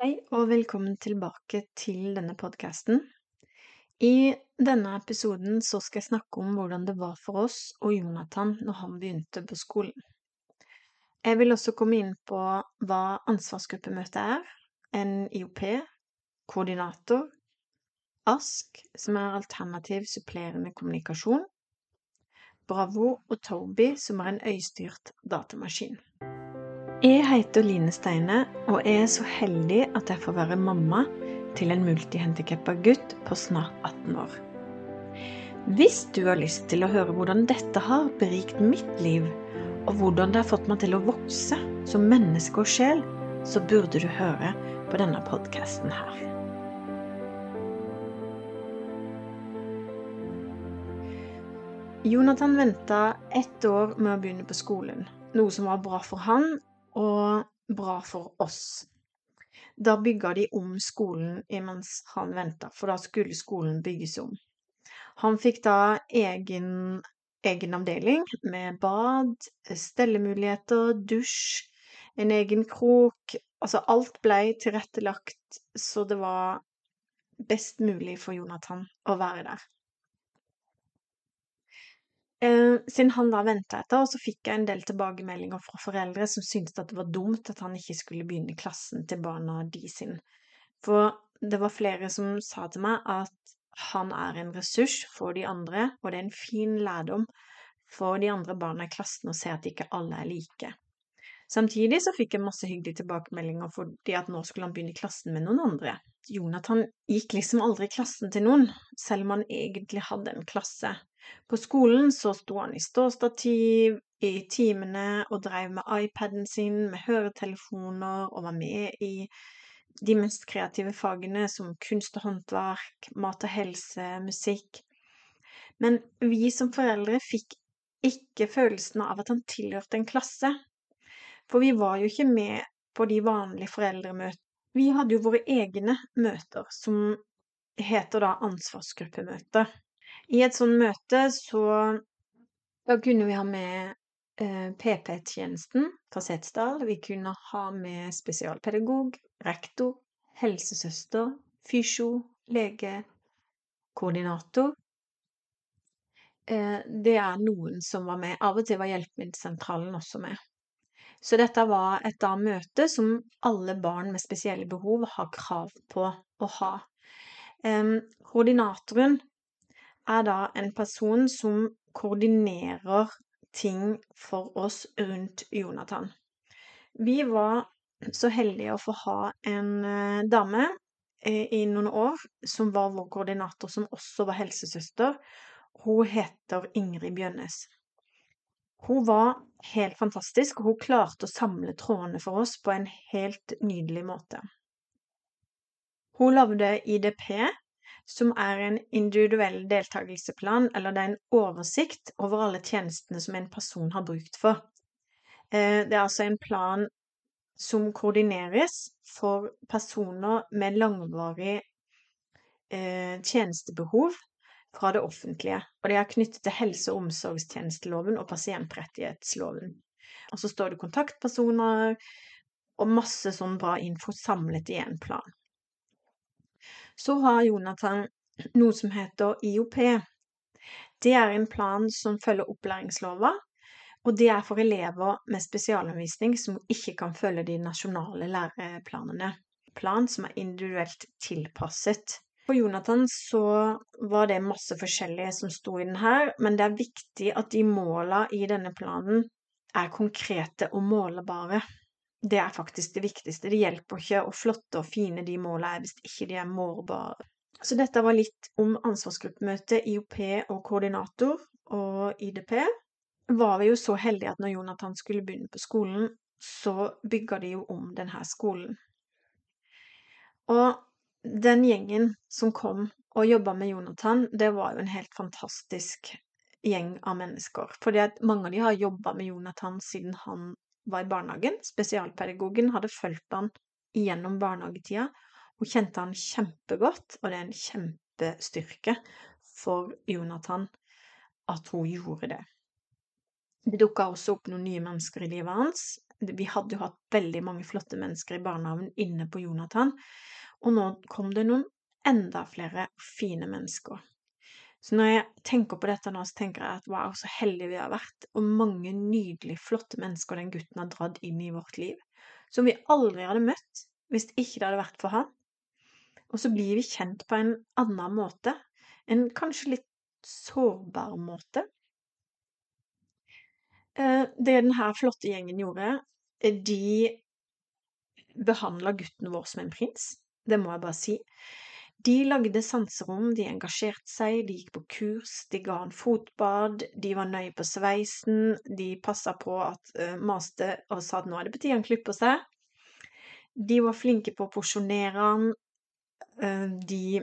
Hei og velkommen tilbake til denne podkasten. I denne episoden så skal jeg snakke om hvordan det var for oss og Jonathan når han begynte på skolen. Jeg vil også komme inn på hva ansvarsgruppemøte er, en IOP, koordinator, ASK, som er alternativ supplerende kommunikasjon, Bravo og Toby, som er en øyestyrt datamaskin. Jeg heter Line Steine, og jeg er så heldig at jeg får være mamma til en multihandikappa gutt på snart 18 år. Hvis du har lyst til å høre hvordan dette har berikt mitt liv, og hvordan det har fått meg til å vokse som menneske og sjel, så burde du høre på denne podkasten her. Jonathan venta ett år med å begynne på skolen, noe som var bra for han og bra for oss. Da bygga de om skolen mens han venta, for da skulle skolen bygges om. Han fikk da egen, egen avdeling med bad, stellemuligheter, dusj, en egen krok Altså alt blei tilrettelagt så det var best mulig for Jonathan å være der. Eh, siden han da venta etter, og så fikk jeg en del tilbakemeldinger fra foreldre som syntes at det var dumt at han ikke skulle begynne klassen til barna de sin. For det var flere som sa til meg at han er en ressurs for de andre, og det er en fin lærdom for de andre barna i klassen å se at ikke alle er like. Samtidig så fikk jeg masse hyggelige tilbakemeldinger fordi at nå skulle han begynne i klassen med noen andre. Jonathan gikk liksom aldri i klassen til noen, selv om han egentlig hadde en klasse. På skolen så sto han i ståstativ i timene og drev med iPaden sin med høretelefoner og var med i de mest kreative fagene som kunst og håndverk, mat og helse, musikk. Men vi som foreldre fikk ikke følelsen av at han tilhørte en klasse. For vi var jo ikke med på de vanlige foreldremøtene. Vi hadde jo våre egne møter, som heter da ansvarsgruppemøter. I et sånt møte så Da kunne vi ha med eh, PP-tjenesten fra Setesdal. Vi kunne ha med spesialpedagog, rektor, helsesøster, fysio, lege, koordinator. Eh, det er noen som var med. Av og til var Hjelpemiddelsentralen også med. Så dette var et da møte som alle barn med spesielle behov har krav på å ha. Koordinatoren er da en person som koordinerer ting for oss rundt Jonathan. Vi var så heldige å få ha en uh, dame uh, i noen år som var vår koordinator, som også var helsesøster. Hun heter Ingrid Bjønnes. Hun var helt fantastisk, og hun klarte å samle trådene for oss på en helt nydelig måte. Hun lagde IDP, som er en individuell deltakelsesplan, eller det er en oversikt over alle tjenestene som en person har brukt for. Eh, det er altså en plan som koordineres for personer med langvarig eh, tjenestebehov fra det offentlige, og det er knyttet til helse- og omsorgstjenesteloven og pasientrettighetsloven. Og så står det kontaktpersoner og masse sånn bra info samlet i én plan. Så har Jonathan noe som heter IOP. Det er en plan som følger opplæringslova, og det er for elever med spesialundervisning som ikke kan følge de nasjonale læreplanene. Plan som er individuelt tilpasset. For Jonathan så var det masse forskjellige som sto i den her, men det er viktig at de måla i denne planen er konkrete og målbare. Det er faktisk det viktigste. Det hjelper ikke å flotte og fine de målene hvis ikke de er målbare. Så dette var litt om ansvarsgruppemøte, IOP og koordinator og IDP. Var vi jo så heldige at når Jonathan skulle begynne på skolen, så bygga de jo om denne skolen. Og den gjengen som kom og jobba med Jonathan, det var jo en helt fantastisk gjeng av mennesker. Fordi at mange av de har jobba med Jonathan siden han var i barnehagen. Spesialpedagogen hadde fulgt han gjennom barnehagetida. Hun kjente han kjempegodt, og det er en kjempestyrke for Jonathan at hun gjorde det. Det dukka også opp noen nye mennesker i livet hans. Vi hadde jo hatt veldig mange flotte mennesker i barnehagen inne på Jonathan, og nå kom det noen enda flere fine mennesker. Så når jeg tenker på dette nå, så tenker jeg at wow, så heldige vi har vært, og mange nydelige, flotte mennesker den gutten har dratt inn i vårt liv, som vi aldri hadde møtt hvis ikke det hadde vært for han. Og så blir vi kjent på en annen måte, en kanskje litt sårbar måte. Eh, det denne flotte gjengen gjorde, eh, de behandla gutten vår som en prins, det må jeg bare si. De lagde sanserom, de engasjerte seg, de gikk på kurs, de ga han fotbad, de var nøye på sveisen, de passa på at uh, maste og sa at nå er det på tide han klipper seg. De var flinke på å porsjonere han. Uh, de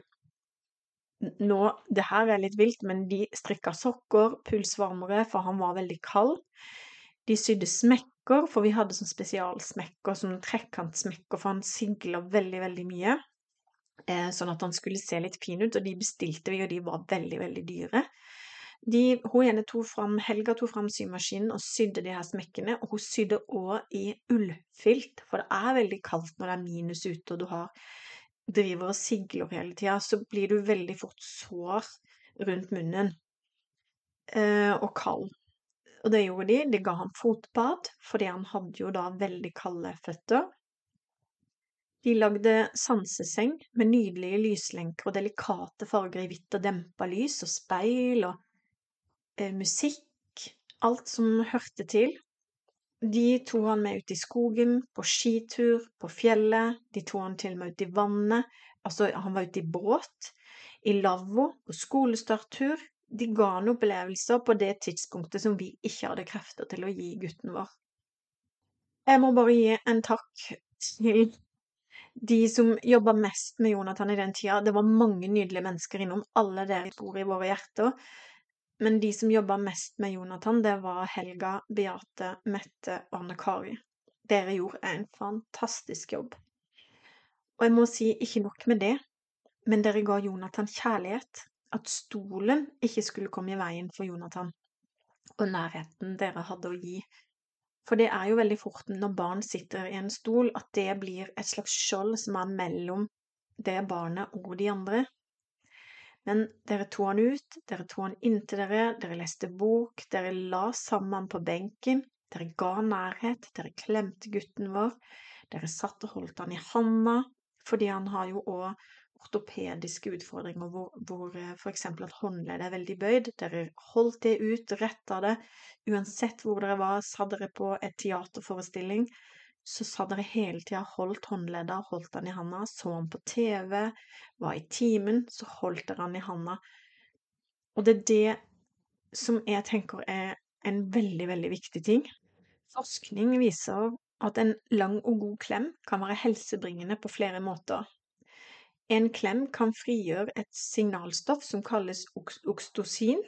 Nå, det her er litt vilt, men de strikka sokker, pulsvarmere, for han var veldig kald. De sydde smekker, for vi hadde sånn spesialsmekker, sånn trekantsmekker, for han sigla veldig, veldig mye. Eh, sånn at han skulle se litt fin ut, og de bestilte vi, og de var veldig, veldig dyre. De, hun ene tok fram, Helga tok fram symaskinen og sydde de her smekkene, og hun sydde òg i ullfilt, for det er veldig kaldt når det er minus ute og du har, driver og sigler hele tida, så blir du veldig fort sår rundt munnen eh, og kald. Og det gjorde de. De ga han fotbad, fordi han hadde jo da veldig kalde føtter. De lagde sanseseng med nydelige lyslenker og delikate farger i hvitt og dempa lys og speil og eh, musikk, alt som hørte til. De tok han med ut i skogen, på skitur, på fjellet, de tok han til og med ut i vannet, altså han var ute i båt, i lavvo, på skolestarttur. De ga han opplevelser på det tidspunktet som vi ikke hadde krefter til å gi gutten vår. Jeg må bare gi en takk til de som jobba mest med Jonathan i den tida, det var mange nydelige mennesker innom, alle dere bor i våre hjerter. Men de som jobba mest med Jonathan, det var Helga, Beate, Mette og Anne Kari. Dere gjorde en fantastisk jobb. Og jeg må si, ikke nok med det, men dere ga Jonathan kjærlighet. At stolen ikke skulle komme i veien for Jonathan, og nærheten dere hadde å gi for det er jo veldig fort når barn sitter i en stol, at det blir et slags skjold som er mellom det barnet og de andre. Men dere tok han ut, dere tok han inntil dere, dere leste bok, dere la sammen på benken, dere ga nærhet, dere klemte gutten vår, dere satt og holdt han i handa, fordi han har jo òg ortopediske utfordringer hvor, hvor eh, f.eks. at håndleddet er veldig bøyd. Dere holdt det ut, retta det. Uansett hvor dere var, satt dere på et teaterforestilling, så sa dere hele tida holdt håndleddet, holdt han i handa. Så han på TV, var i timen, så holdt dere han i handa. Og det er det som jeg tenker er en veldig, veldig viktig ting. Forskning viser at en lang og god klem kan være helsebringende på flere måter. En klem kan frigjøre et signalstoff som kalles okstosin,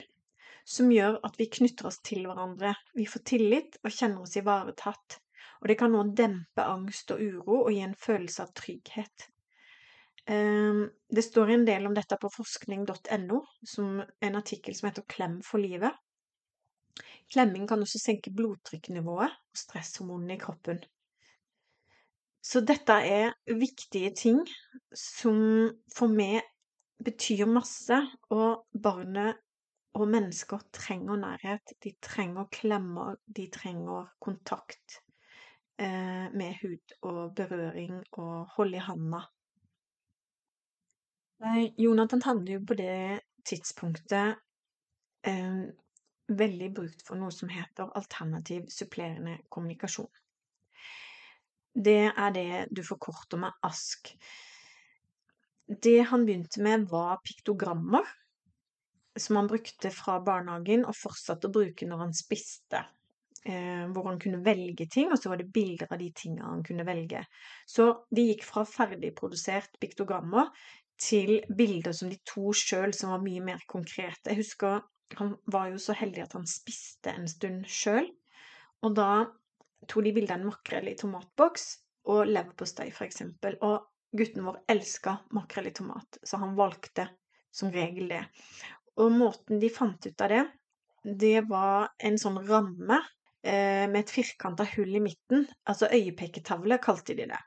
som gjør at vi knytter oss til hverandre. Vi får tillit og kjenner oss ivaretatt. Og det kan nå dempe angst og uro og gi en følelse av trygghet. Ehm, det står en del om dette på forskning.no, som en artikkel som heter 'Klem for livet'. Klemming kan også senke blodtrykknivået og stresshormonene i kroppen. Så dette er viktige ting som for meg betyr masse, og barnet og mennesker trenger nærhet. De trenger klemmer, de trenger kontakt eh, med hud og berøring og hold i handa. Jonathan hadde jo på det tidspunktet eh, veldig brukt for noe som heter alternativ supplerende kommunikasjon. Det er det du forkorter med ASK. Det han begynte med, var piktogrammer, som han brukte fra barnehagen og fortsatte å bruke når han spiste. Eh, hvor han kunne velge ting, og så var det bilder av de tingene han kunne velge. Så de gikk fra ferdigprodusert piktogrammer til bilder som de to sjøl, som var mye mer konkrete. Jeg husker han var jo så heldig at han spiste en stund sjøl, og da tok de bilde av en makrell i tomatboks og leverpostei, f.eks. Og gutten vår elska makrell i tomat, så han valgte som regel det. Og måten de fant ut av det, det var en sånn ramme eh, med et firkanta hull i midten, altså øyepeketavle kalte de det.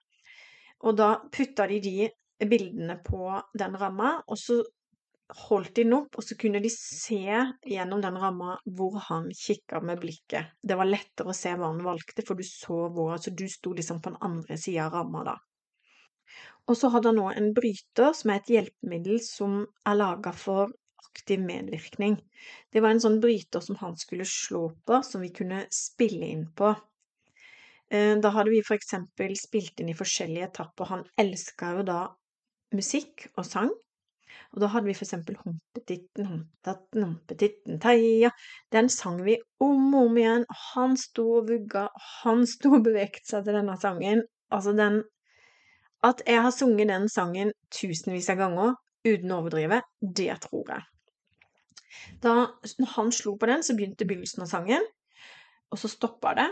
Og da putta de de bildene på den ramma, og så holdt de den opp, og så kunne de se gjennom den ramma hvor han kikka med blikket. Det var lettere å se hva han valgte, for du så hvor Altså, du sto liksom på den andre sida av ramma da. Og så hadde han nå en bryter, som er et hjelpemiddel som er laga for aktiv medvirkning. Det var en sånn bryter som han skulle slå på, som vi kunne spille inn på. Eh, da hadde vi for eksempel spilt inn i forskjellige etapper. Han elska jo da musikk og sang. Og da hadde vi for eksempel Humpetitten, Humpetatten, Humpetitten, Teia. Den sang vi om og om igjen, og han sto og vugga, og han sto og beveget seg til denne sangen. Altså den At jeg har sunget den sangen tusenvis av ganger uten å overdrive, det tror jeg. Da han slo på den, så begynte begynnelsen av sangen, og så stoppa det.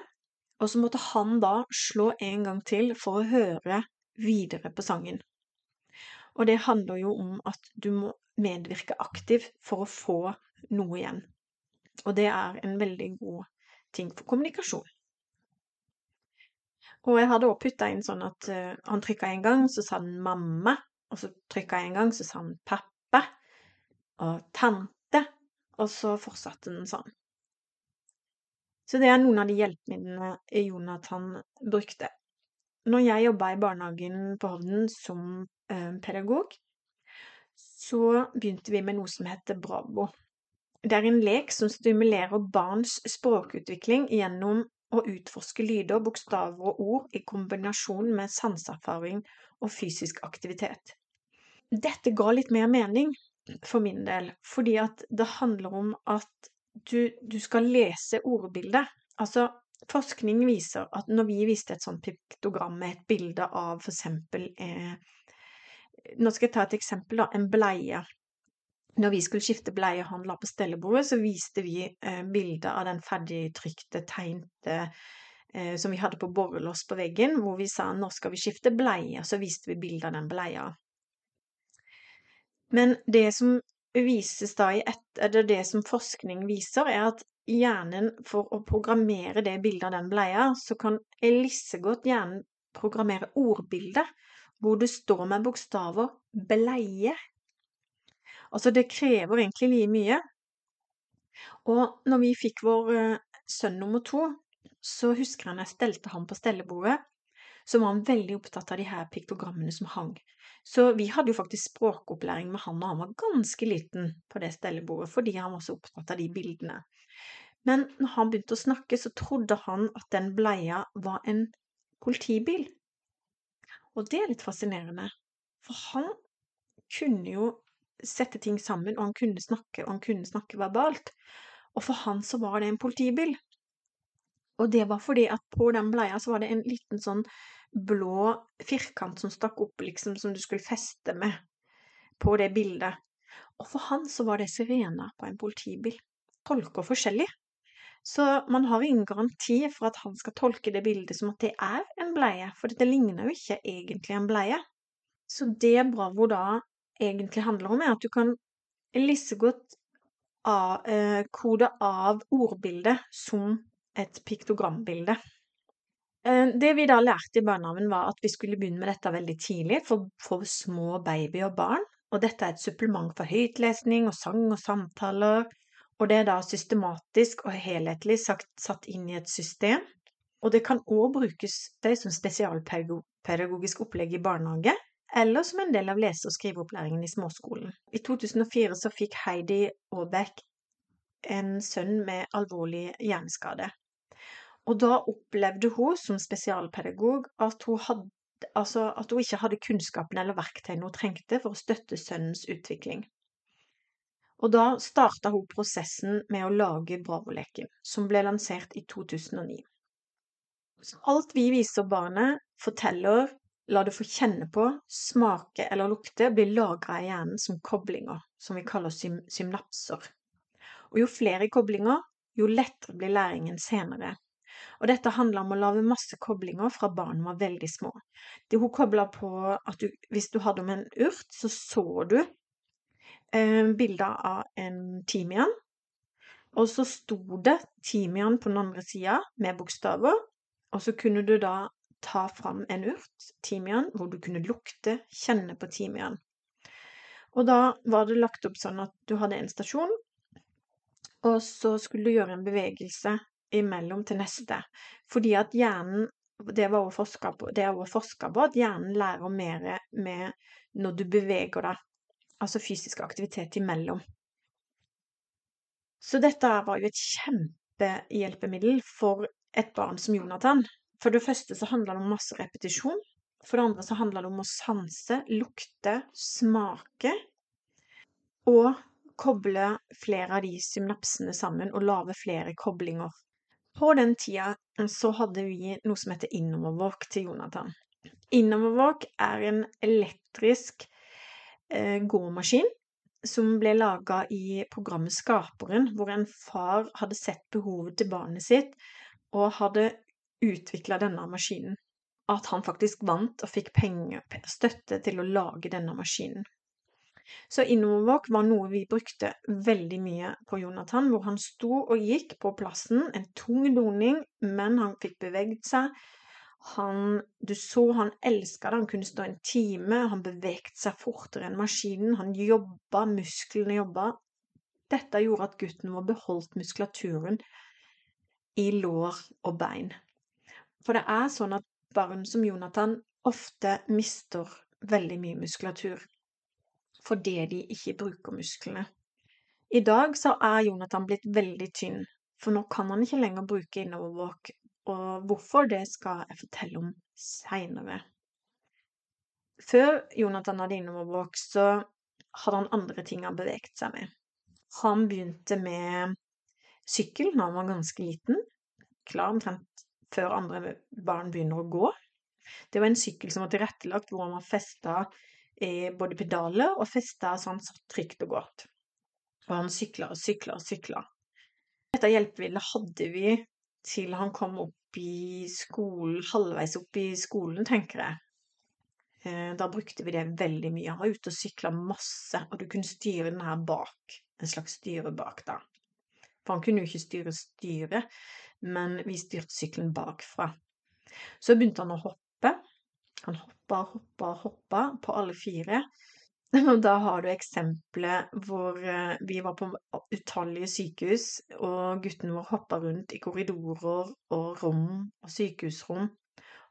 Og så måtte han da slå en gang til for å høre videre på sangen. Og det handler jo om at du må medvirke aktivt for å få noe igjen. Og det er en veldig god ting for kommunikasjon. Og jeg hadde også putta inn sånn at uh, han trykka en gang, så sa han mamma. Og så trykka jeg en gang, så sa han pappa. Og tante. Og så fortsatte den sånn. Så det er noen av de hjelpemidlene Jonathan brukte. Når jeg jobba i barnehagen på Hovden som uh, pedagog, så begynte vi med noe som heter Bravo. Det er en lek som stimulerer barns språkutvikling gjennom å utforske lyder, bokstaver og ord i kombinasjon med sanseerfaring og fysisk aktivitet. Dette ga litt mer mening for min del, fordi det handler om at du, du skal lese ordbildet. Altså, forskning viser at når vi viste et sånt piktogram med et bilde av for eksempel eh, Nå skal jeg ta et eksempel, da. En bleie når vi skulle skifte bleiehandler på stellebordet, så viste vi eh, bilder av den ferdigtrykte, tegnte eh, som vi hadde på borrelås på veggen, hvor vi sa 'nå skal vi skifte bleie', så viste vi bilde av den bleia. Men det som vises da i ett, eller det som forskning viser, er at hjernen for å programmere det bildet av den bleia, så kan elissegodt hjernen programmere ordbildet, hvor det står med bokstaver 'bleie' Altså, det krever egentlig like mye. Og når vi fikk vår eh, sønn nummer to, så husker når jeg stelte ham på stellebordet, så var han veldig opptatt av de her piktogrammene som hang. Så vi hadde jo faktisk språkopplæring med han da han var ganske liten på det stellebordet, fordi han var så opptatt av de bildene. Men når han begynte å snakke, så trodde han at den bleia var en politibil. Og det er litt fascinerende, for han kunne jo sette ting sammen, og han kunne snakke, og han kunne snakke verbalt. Og for han så var det en politibil. Og det var fordi at på den bleia så var det en liten sånn blå firkant som stakk opp, liksom, som du skulle feste med på det bildet. Og for han så var det sirena på en politibil. Tolker forskjellig. Så man har ingen garanti for at han skal tolke det bildet som at det er en bleie, for det ligner jo ikke egentlig en bleie. Så det Bravo da egentlig handler om, er at du kan lissegodt eh, kode av ordbildet som et piktogrambilde. Eh, det vi da lærte i barnehagen, var at vi skulle begynne med dette veldig tidlig for, for små babyer og barn. Og dette er et supplement for høytlesning og sang og samtaler. Og det er da systematisk og helhetlig sagt, satt inn i et system. Og det kan òg brukes det som spesialpedagogisk opplegg i barnehage eller som en del av lese- og skriveopplæringen i småskolen. I 2004 så fikk Heidi Aabeck en sønn med alvorlig hjerneskade. Og da opplevde hun som spesialpedagog at hun, hadde, altså at hun ikke hadde kunnskapen eller verktøyene hun trengte for å støtte sønnens utvikling. Og da starta hun prosessen med å lage Bravo-leken, som ble lansert i 2009. Så alt vi viser barnet, forteller la det få kjenne på, smake eller lukte, blir lagra i hjernen som koblinger, som vi kaller sym synapser. Og jo flere koblinger, jo lettere blir læringen senere. Og dette handler om å lage masse koblinger fra barn var veldig små. Det hun kobla på at du, hvis du hadde om en urt, så så du eh, bilder av en timian. Og så sto det timian på den andre sida med bokstaver, og så kunne du da ta fram en urt, timian, hvor du kunne lukte, kjenne på timian. Og da var det lagt opp sånn at du hadde en stasjon, og så skulle du gjøre en bevegelse imellom til neste. Fordi at hjernen Det var forska på, på at hjernen lærer mer med når du beveger deg. Altså fysisk aktivitet imellom. Så dette var jo et kjempehjelpemiddel for et barn som Jonathan. For det første så handla det om masse repetisjon. For det andre så handla det om å sanse, lukte, smake. Og koble flere av de synapsene sammen og lage flere koblinger. På den tida så hadde vi noe som heter Innoverwalk til Jonathan. Innoverwalk er en elektrisk eh, gåmaskin som ble laga i programmet Skaperen, hvor en far hadde sett behovet til barnet sitt og hadde utvikla denne maskinen. At han faktisk vant og fikk penger, støtte til å lage denne maskinen. Så Innovåk var noe vi brukte veldig mye på Jonathan, hvor han sto og gikk på plassen, en tung doning, men han fikk beveget seg. Han, du så han elska det, han kunne stå en time, han beveget seg fortere enn maskinen, han jobba, musklene jobba. Dette gjorde at gutten vår beholdt muskulaturen i lår og bein. For det er sånn at barn som Jonathan ofte mister veldig mye muskulatur fordi de ikke bruker musklene. I dag så er Jonathan blitt veldig tynn, for nå kan han ikke lenger bruke innovervåk, og hvorfor det skal jeg fortelle om seinere. Før Jonathan hadde innovervåk, så hadde han andre ting han beveget seg med. Han begynte med sykkel da han var ganske liten, klar omtrent før andre barn begynner å gå. Det var en sykkel som var tilrettelagt hvor han var festa både pedaler og fester så han satt trygt og godt. Og han sykla og sykla og sykla. Dette hjelpemiddelet hadde vi til han kom opp i skolen, halvveis opp i skolen, tenker jeg. Eh, da brukte vi det veldig mye. Han var ute og sykla masse, og du kunne styre den her bak. En slags styre bak, da. For han kunne jo ikke styre styret, men vi styrte sykkelen bakfra. Så begynte han å hoppe. Han hoppa, hoppa, hoppa hoppa på alle fire. Da har du eksempelet hvor eh, vi var på utallige sykehus, og gutten vår hoppa rundt i korridorer og rom og sykehusrom.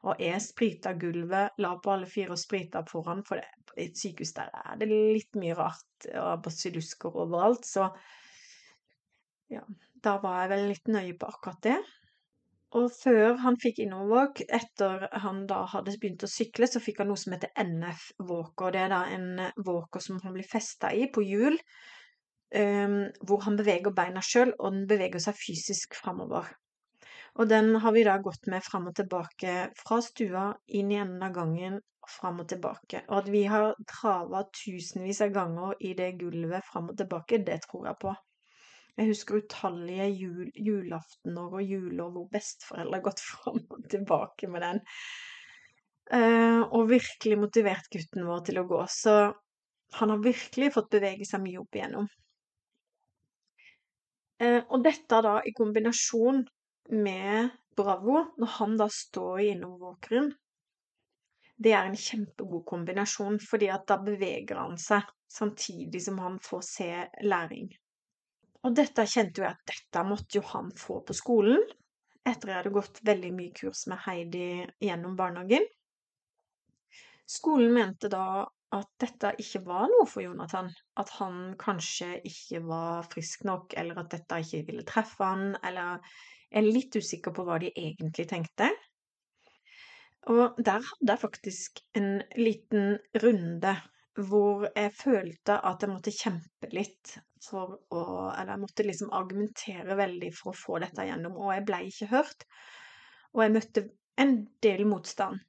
Og jeg sprita gulvet, la på alle fire og sprita foran, for i et sykehus der er det litt mye rart og basillusker overalt, så ja, da var jeg vel litt nøye på akkurat det. Og før han fikk innoverwalk, etter han da hadde begynt å sykle, så fikk han noe som heter NF-walker. Det er da en eh, walker som han blir festa i på hjul, um, hvor han beveger beina sjøl, og den beveger seg fysisk framover. Og den har vi da gått med fram og tilbake fra stua, inn i enden av gangen, fram og tilbake. Og at vi har trava tusenvis av ganger i det gulvet fram og tilbake, det tror jeg på. Jeg husker utallige jul, julaftener og juler hvor besteforeldre har gått fram og tilbake med den. Uh, og virkelig motivert gutten vår til å gå. Så han har virkelig fått bevege seg mye opp igjennom. Uh, og dette da i kombinasjon med Bravo, når han da står i innovervåkeren, det er en kjempegod kombinasjon, fordi at da beveger han seg samtidig som han får se læring. Og dette kjente jo jeg at dette måtte jo han få på skolen, etter jeg hadde gått veldig mye kurs med Heidi gjennom barnehagen. Skolen mente da at dette ikke var noe for Jonathan, at han kanskje ikke var frisk nok, eller at dette ikke ville treffe han, eller jeg er litt usikker på hva de egentlig tenkte. Og der hadde jeg faktisk en liten runde hvor jeg følte at jeg måtte kjempe litt for å Eller jeg måtte liksom argumentere veldig for å få dette gjennom, og jeg blei ikke hørt. Og jeg møtte en del motstand.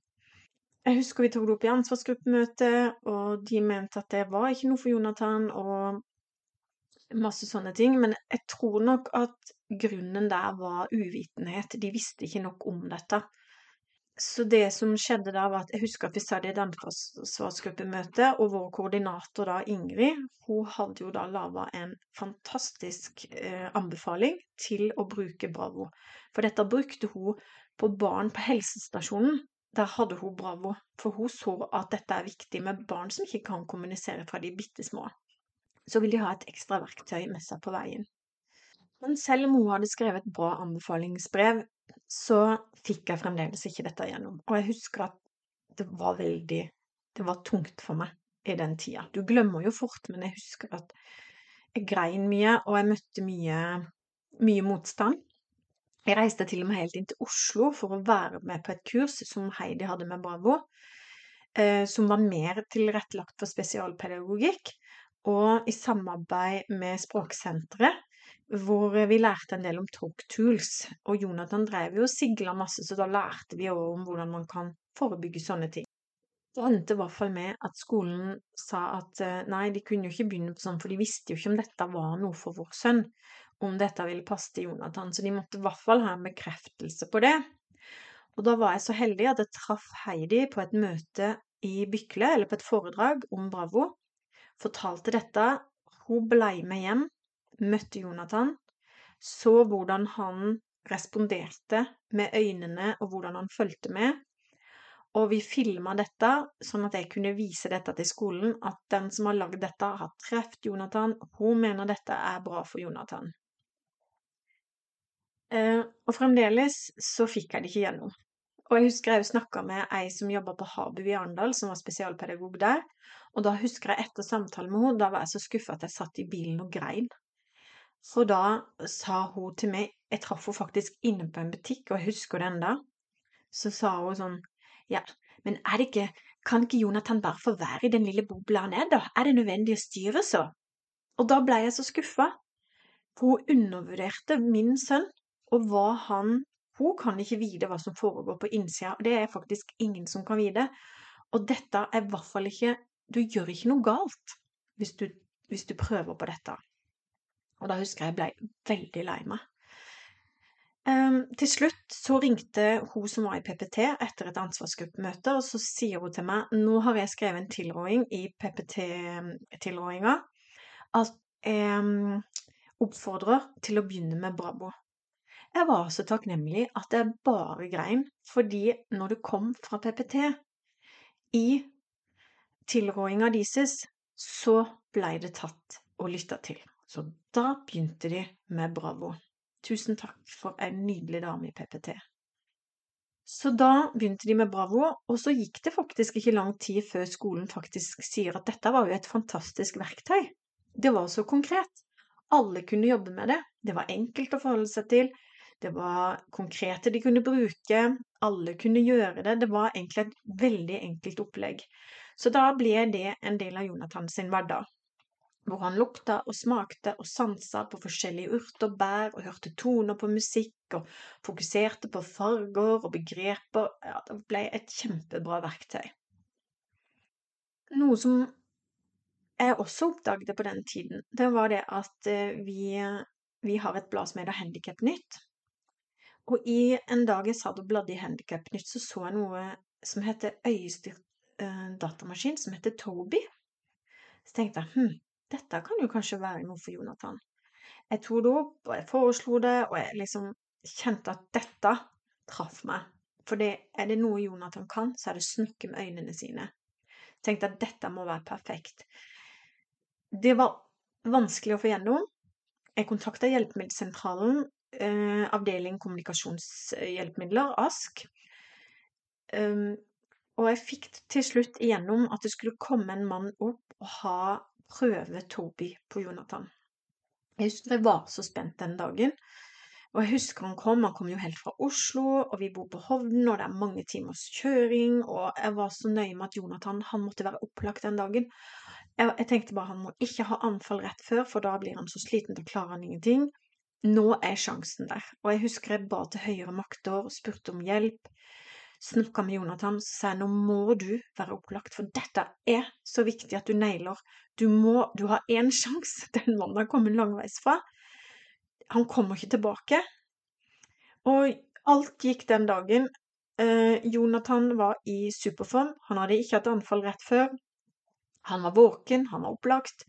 Jeg husker vi tok det opp i ansvarsgruppemøte, og de mente at det var ikke noe for Jonathan, og masse sånne ting. Men jeg tror nok at grunnen der var uvitenhet. De visste ikke nok om dette. Så det som skjedde da, var at jeg husker at vi satt i et ansvarsgruppemøte, og vår koordinator da, Ingrid, hun hadde jo da laga en fantastisk eh, anbefaling til å bruke Bravo. For dette brukte hun på barn på helsestasjonen. Der hadde hun Bravo, for hun så at dette er viktig med barn som ikke kan kommunisere fra de bitte små. Så vil de ha et ekstra verktøy med seg på veien. Men selv om hun hadde skrevet bra anbefalingsbrev, så fikk jeg fremdeles ikke dette gjennom. Og jeg husker at det var veldig Det var tungt for meg i den tida. Du glemmer jo fort, men jeg husker at jeg grein mye, og jeg møtte mye, mye motstand. Jeg reiste til og med helt inn til Oslo for å være med på et kurs som Heidi hadde med Bravo, eh, som var mer tilrettelagt for spesialpedagogikk, og i samarbeid med Språksenteret hvor vi lærte en del om talk tools. Og Jonathan drev jo og sigla masse, så da lærte vi òg om hvordan man kan forebygge sånne ting. Det endte i hvert fall med at skolen sa at eh, nei, de kunne jo ikke begynne på sånn, for de visste jo ikke om dette var noe for vår sønn, om dette ville passe til Jonathan, så de måtte i hvert fall ha en bekreftelse på det. Og da var jeg så heldig at jeg traff Heidi på et møte i Bykle, eller på et foredrag om Bravo. Fortalte dette. Hun blei med hjem møtte Jonathan, så hvordan han responderte med øynene, og hvordan han fulgte med. Og vi filma dette, sånn at jeg kunne vise dette til skolen, at den som har lagd dette, har truffet Jonathan. og Hun mener dette er bra for Jonathan. Eh, og fremdeles så fikk jeg det ikke gjennom. Og jeg husker jeg snakka med ei som jobba på Habu i Arendal, som var spesialpedagog der. Og da husker jeg etter samtalen med henne, da var jeg så skuffa at jeg satt i bilen og grein. For da sa hun til meg Jeg traff henne faktisk inne på en butikk, og jeg husker det ennå. Så sa hun sånn Ja, men er det ikke Kan ikke Jonathan bare få være i den lille bobla han er, da? Er det nødvendig å styre så? Og da ble jeg så skuffa. For hun undervurderte min sønn, og hva han Hun kan ikke vite hva som foregår på innsida, og det er faktisk ingen som kan vite. Og dette er i hvert fall ikke Du gjør ikke noe galt hvis du, hvis du prøver på dette. Og da husker jeg jeg ble veldig lei meg. Um, til slutt så ringte hun som var i PPT etter et ansvarsgruppemøte, og så sier hun til meg nå har jeg skrevet en tilråding i PPT-tilrådinga at jeg um, oppfordrer til å begynne med Brabo. Jeg var så takknemlig at jeg bare grein, fordi når det kom fra PPT i tilrådinga deres, så blei det tatt og lytta til. Så da begynte de med Bravo. Tusen takk for en nydelig dame i PPT. Så da begynte de med Bravo, og så gikk det faktisk ikke lang tid før skolen faktisk sier at dette var jo et fantastisk verktøy. Det var så konkret. Alle kunne jobbe med det. Det var enkelt å forholde seg til. Det var konkrete de kunne bruke. Alle kunne gjøre det. Det var egentlig et veldig enkelt opplegg. Så da ble det en del av Jonathan sin hverdag hvor han lukta og smakte og sansa på forskjellige urter og bær og hørte toner på musikk og fokuserte på farger og begreper. Ja, det ble et kjempebra verktøy. Noe som jeg også oppdaget på den tiden, det var det at eh, vi, vi har et blad som heter Handikapnytt. Og i en dag jeg satt og bladde i Handikapnytt, så så jeg noe som heter øyestyrt eh, datamaskin, som heter Toby. Så tenkte jeg hm, dette kan jo kanskje være noe for Jonathan. Jeg tok det opp, og jeg foreslo det, og jeg liksom kjente at dette traff meg. For er det noe Jonathan kan, så er det snakke med øynene sine. Tenkte at dette må være perfekt. Det var vanskelig å få gjennom. Jeg kontakta Hjelpemiddelsentralen, eh, avdeling kommunikasjonshjelpemidler, ASK. Um, og jeg fikk til slutt igjennom at det skulle komme en mann opp og ha prøve Toby på Jonathan. Jeg husker jeg var så spent den dagen. Og jeg husker han kom, han kom jo helt fra Oslo, og vi bor på Hovden, og det er mange timers kjøring, og jeg var så nøye med at Jonathan han måtte være opplagt den dagen. Jeg, jeg tenkte bare han må ikke ha anfall rett før, for da blir han så sliten, da klarer han ingenting. Nå er sjansen der. Og jeg husker jeg ba til høyere makter og spurte om hjelp snakka med Jonathan, så sa jeg nå må du være opplagt, for dette er så viktig at du nailer. Du må, du har én sjanse. Den mannen har kommet langveis fra. Han kommer ikke tilbake. Og alt gikk den dagen Eh, Jonathan var i superform. Han hadde ikke hatt anfall rett før. Han var våken, han var opplagt.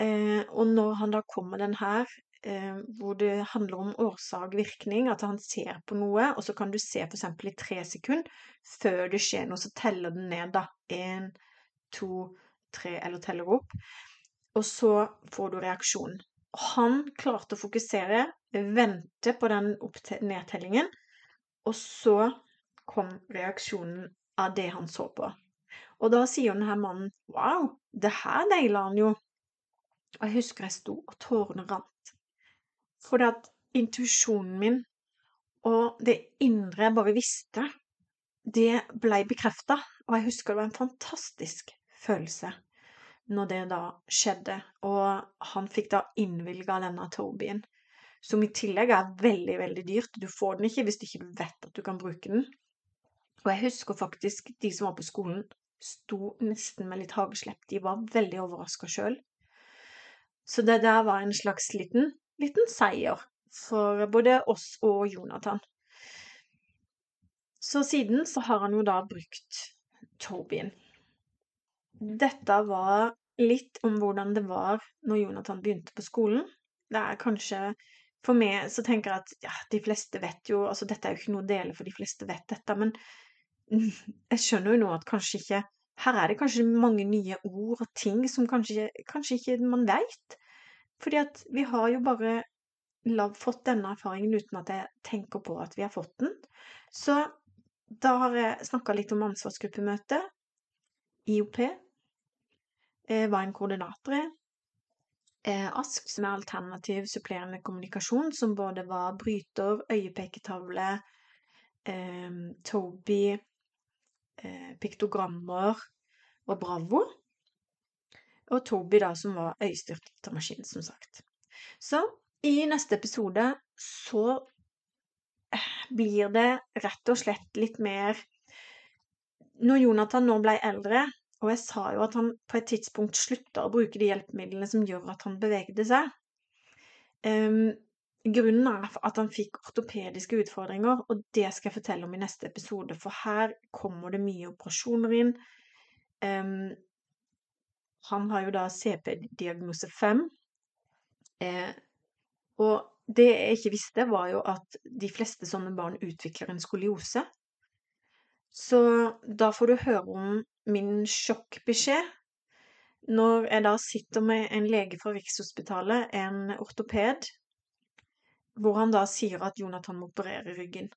Eh, og når han da kommer den her, eh, hvor det handler om årsak-virkning, at han ser på noe, og så kan du se f.eks. i tre sekunder før det skjer noe, så teller den ned, da. Én, to, tre, eller teller opp. Og så får du reaksjonen. Han klarte å fokusere, vente på den nedtellingen, og så kom reaksjonen av det han så på. Og da sier denne mannen wow, det her naila han jo. Og jeg husker jeg sto og tårene rant. Fordi at intuisjonen min og det indre jeg bare visste, det ble bekrefta. Og jeg husker det var en fantastisk følelse når det da skjedde. Og han fikk da innvilga denne Tobien, som i tillegg er veldig, veldig dyrt. Du får den ikke hvis du ikke vet at du kan bruke den. Og jeg husker faktisk de som var på skolen, sto nesten med litt hageslepp. De var veldig overraska sjøl. Så det der var en slags liten, liten seier for både oss og Jonathan. Så siden så har han jo da brukt Tobin. Dette var litt om hvordan det var når Jonathan begynte på skolen. Det er kanskje For meg så tenker jeg at ja, de fleste vet jo Altså, dette er jo ikke noe å dele, for de fleste vet dette, men jeg skjønner jo nå at kanskje ikke Her er det kanskje mange nye ord og ting som kanskje, kanskje ikke man veit. Fordi at vi har jo bare fått denne erfaringen uten at jeg tenker på at vi har fått den. Så da har jeg snakka litt om ansvarsgruppemøte, IOP, eh, hva en koordinator er. Eh, ASK, som er alternativ supplerende kommunikasjon, som både var bryter, øyepeketavle, eh, Toby, eh, piktogrammer og Bravo. Og Toby, da, som var øyestyrt datamaskin, som sagt. Så i neste episode så eh, blir det rett og slett litt mer Når Jonathan nå ble eldre, og jeg sa jo at han på et tidspunkt slutta å bruke de hjelpemidlene som gjør at han bevegde seg um, Grunnen er at han fikk ortopediske utfordringer, og det skal jeg fortelle om i neste episode, for her kommer det mye operasjoner inn. Um, han har jo da CP-diagnose 5. Eh, og det jeg ikke visste, var jo at de fleste sånne barn utvikler en skoliose. Så da får du høre om min sjokkbeskjed når jeg da sitter med en lege fra Rikshospitalet, en ortoped, hvor han da sier at Jonathan må operere ryggen.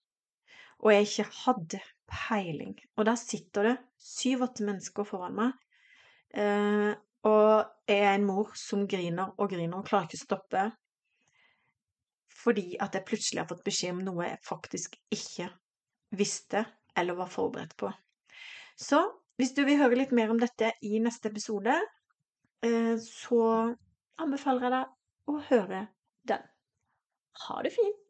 Og jeg ikke hadde peiling. Og der sitter det syv-åtte mennesker foran meg. Eh, og jeg er en mor som griner og griner og klarer ikke å stoppe. Fordi at jeg plutselig har fått beskjed om noe jeg faktisk ikke visste eller var forberedt på. Så hvis du vil høre litt mer om dette i neste episode, eh, så anbefaler jeg deg å høre den. Ha det fint!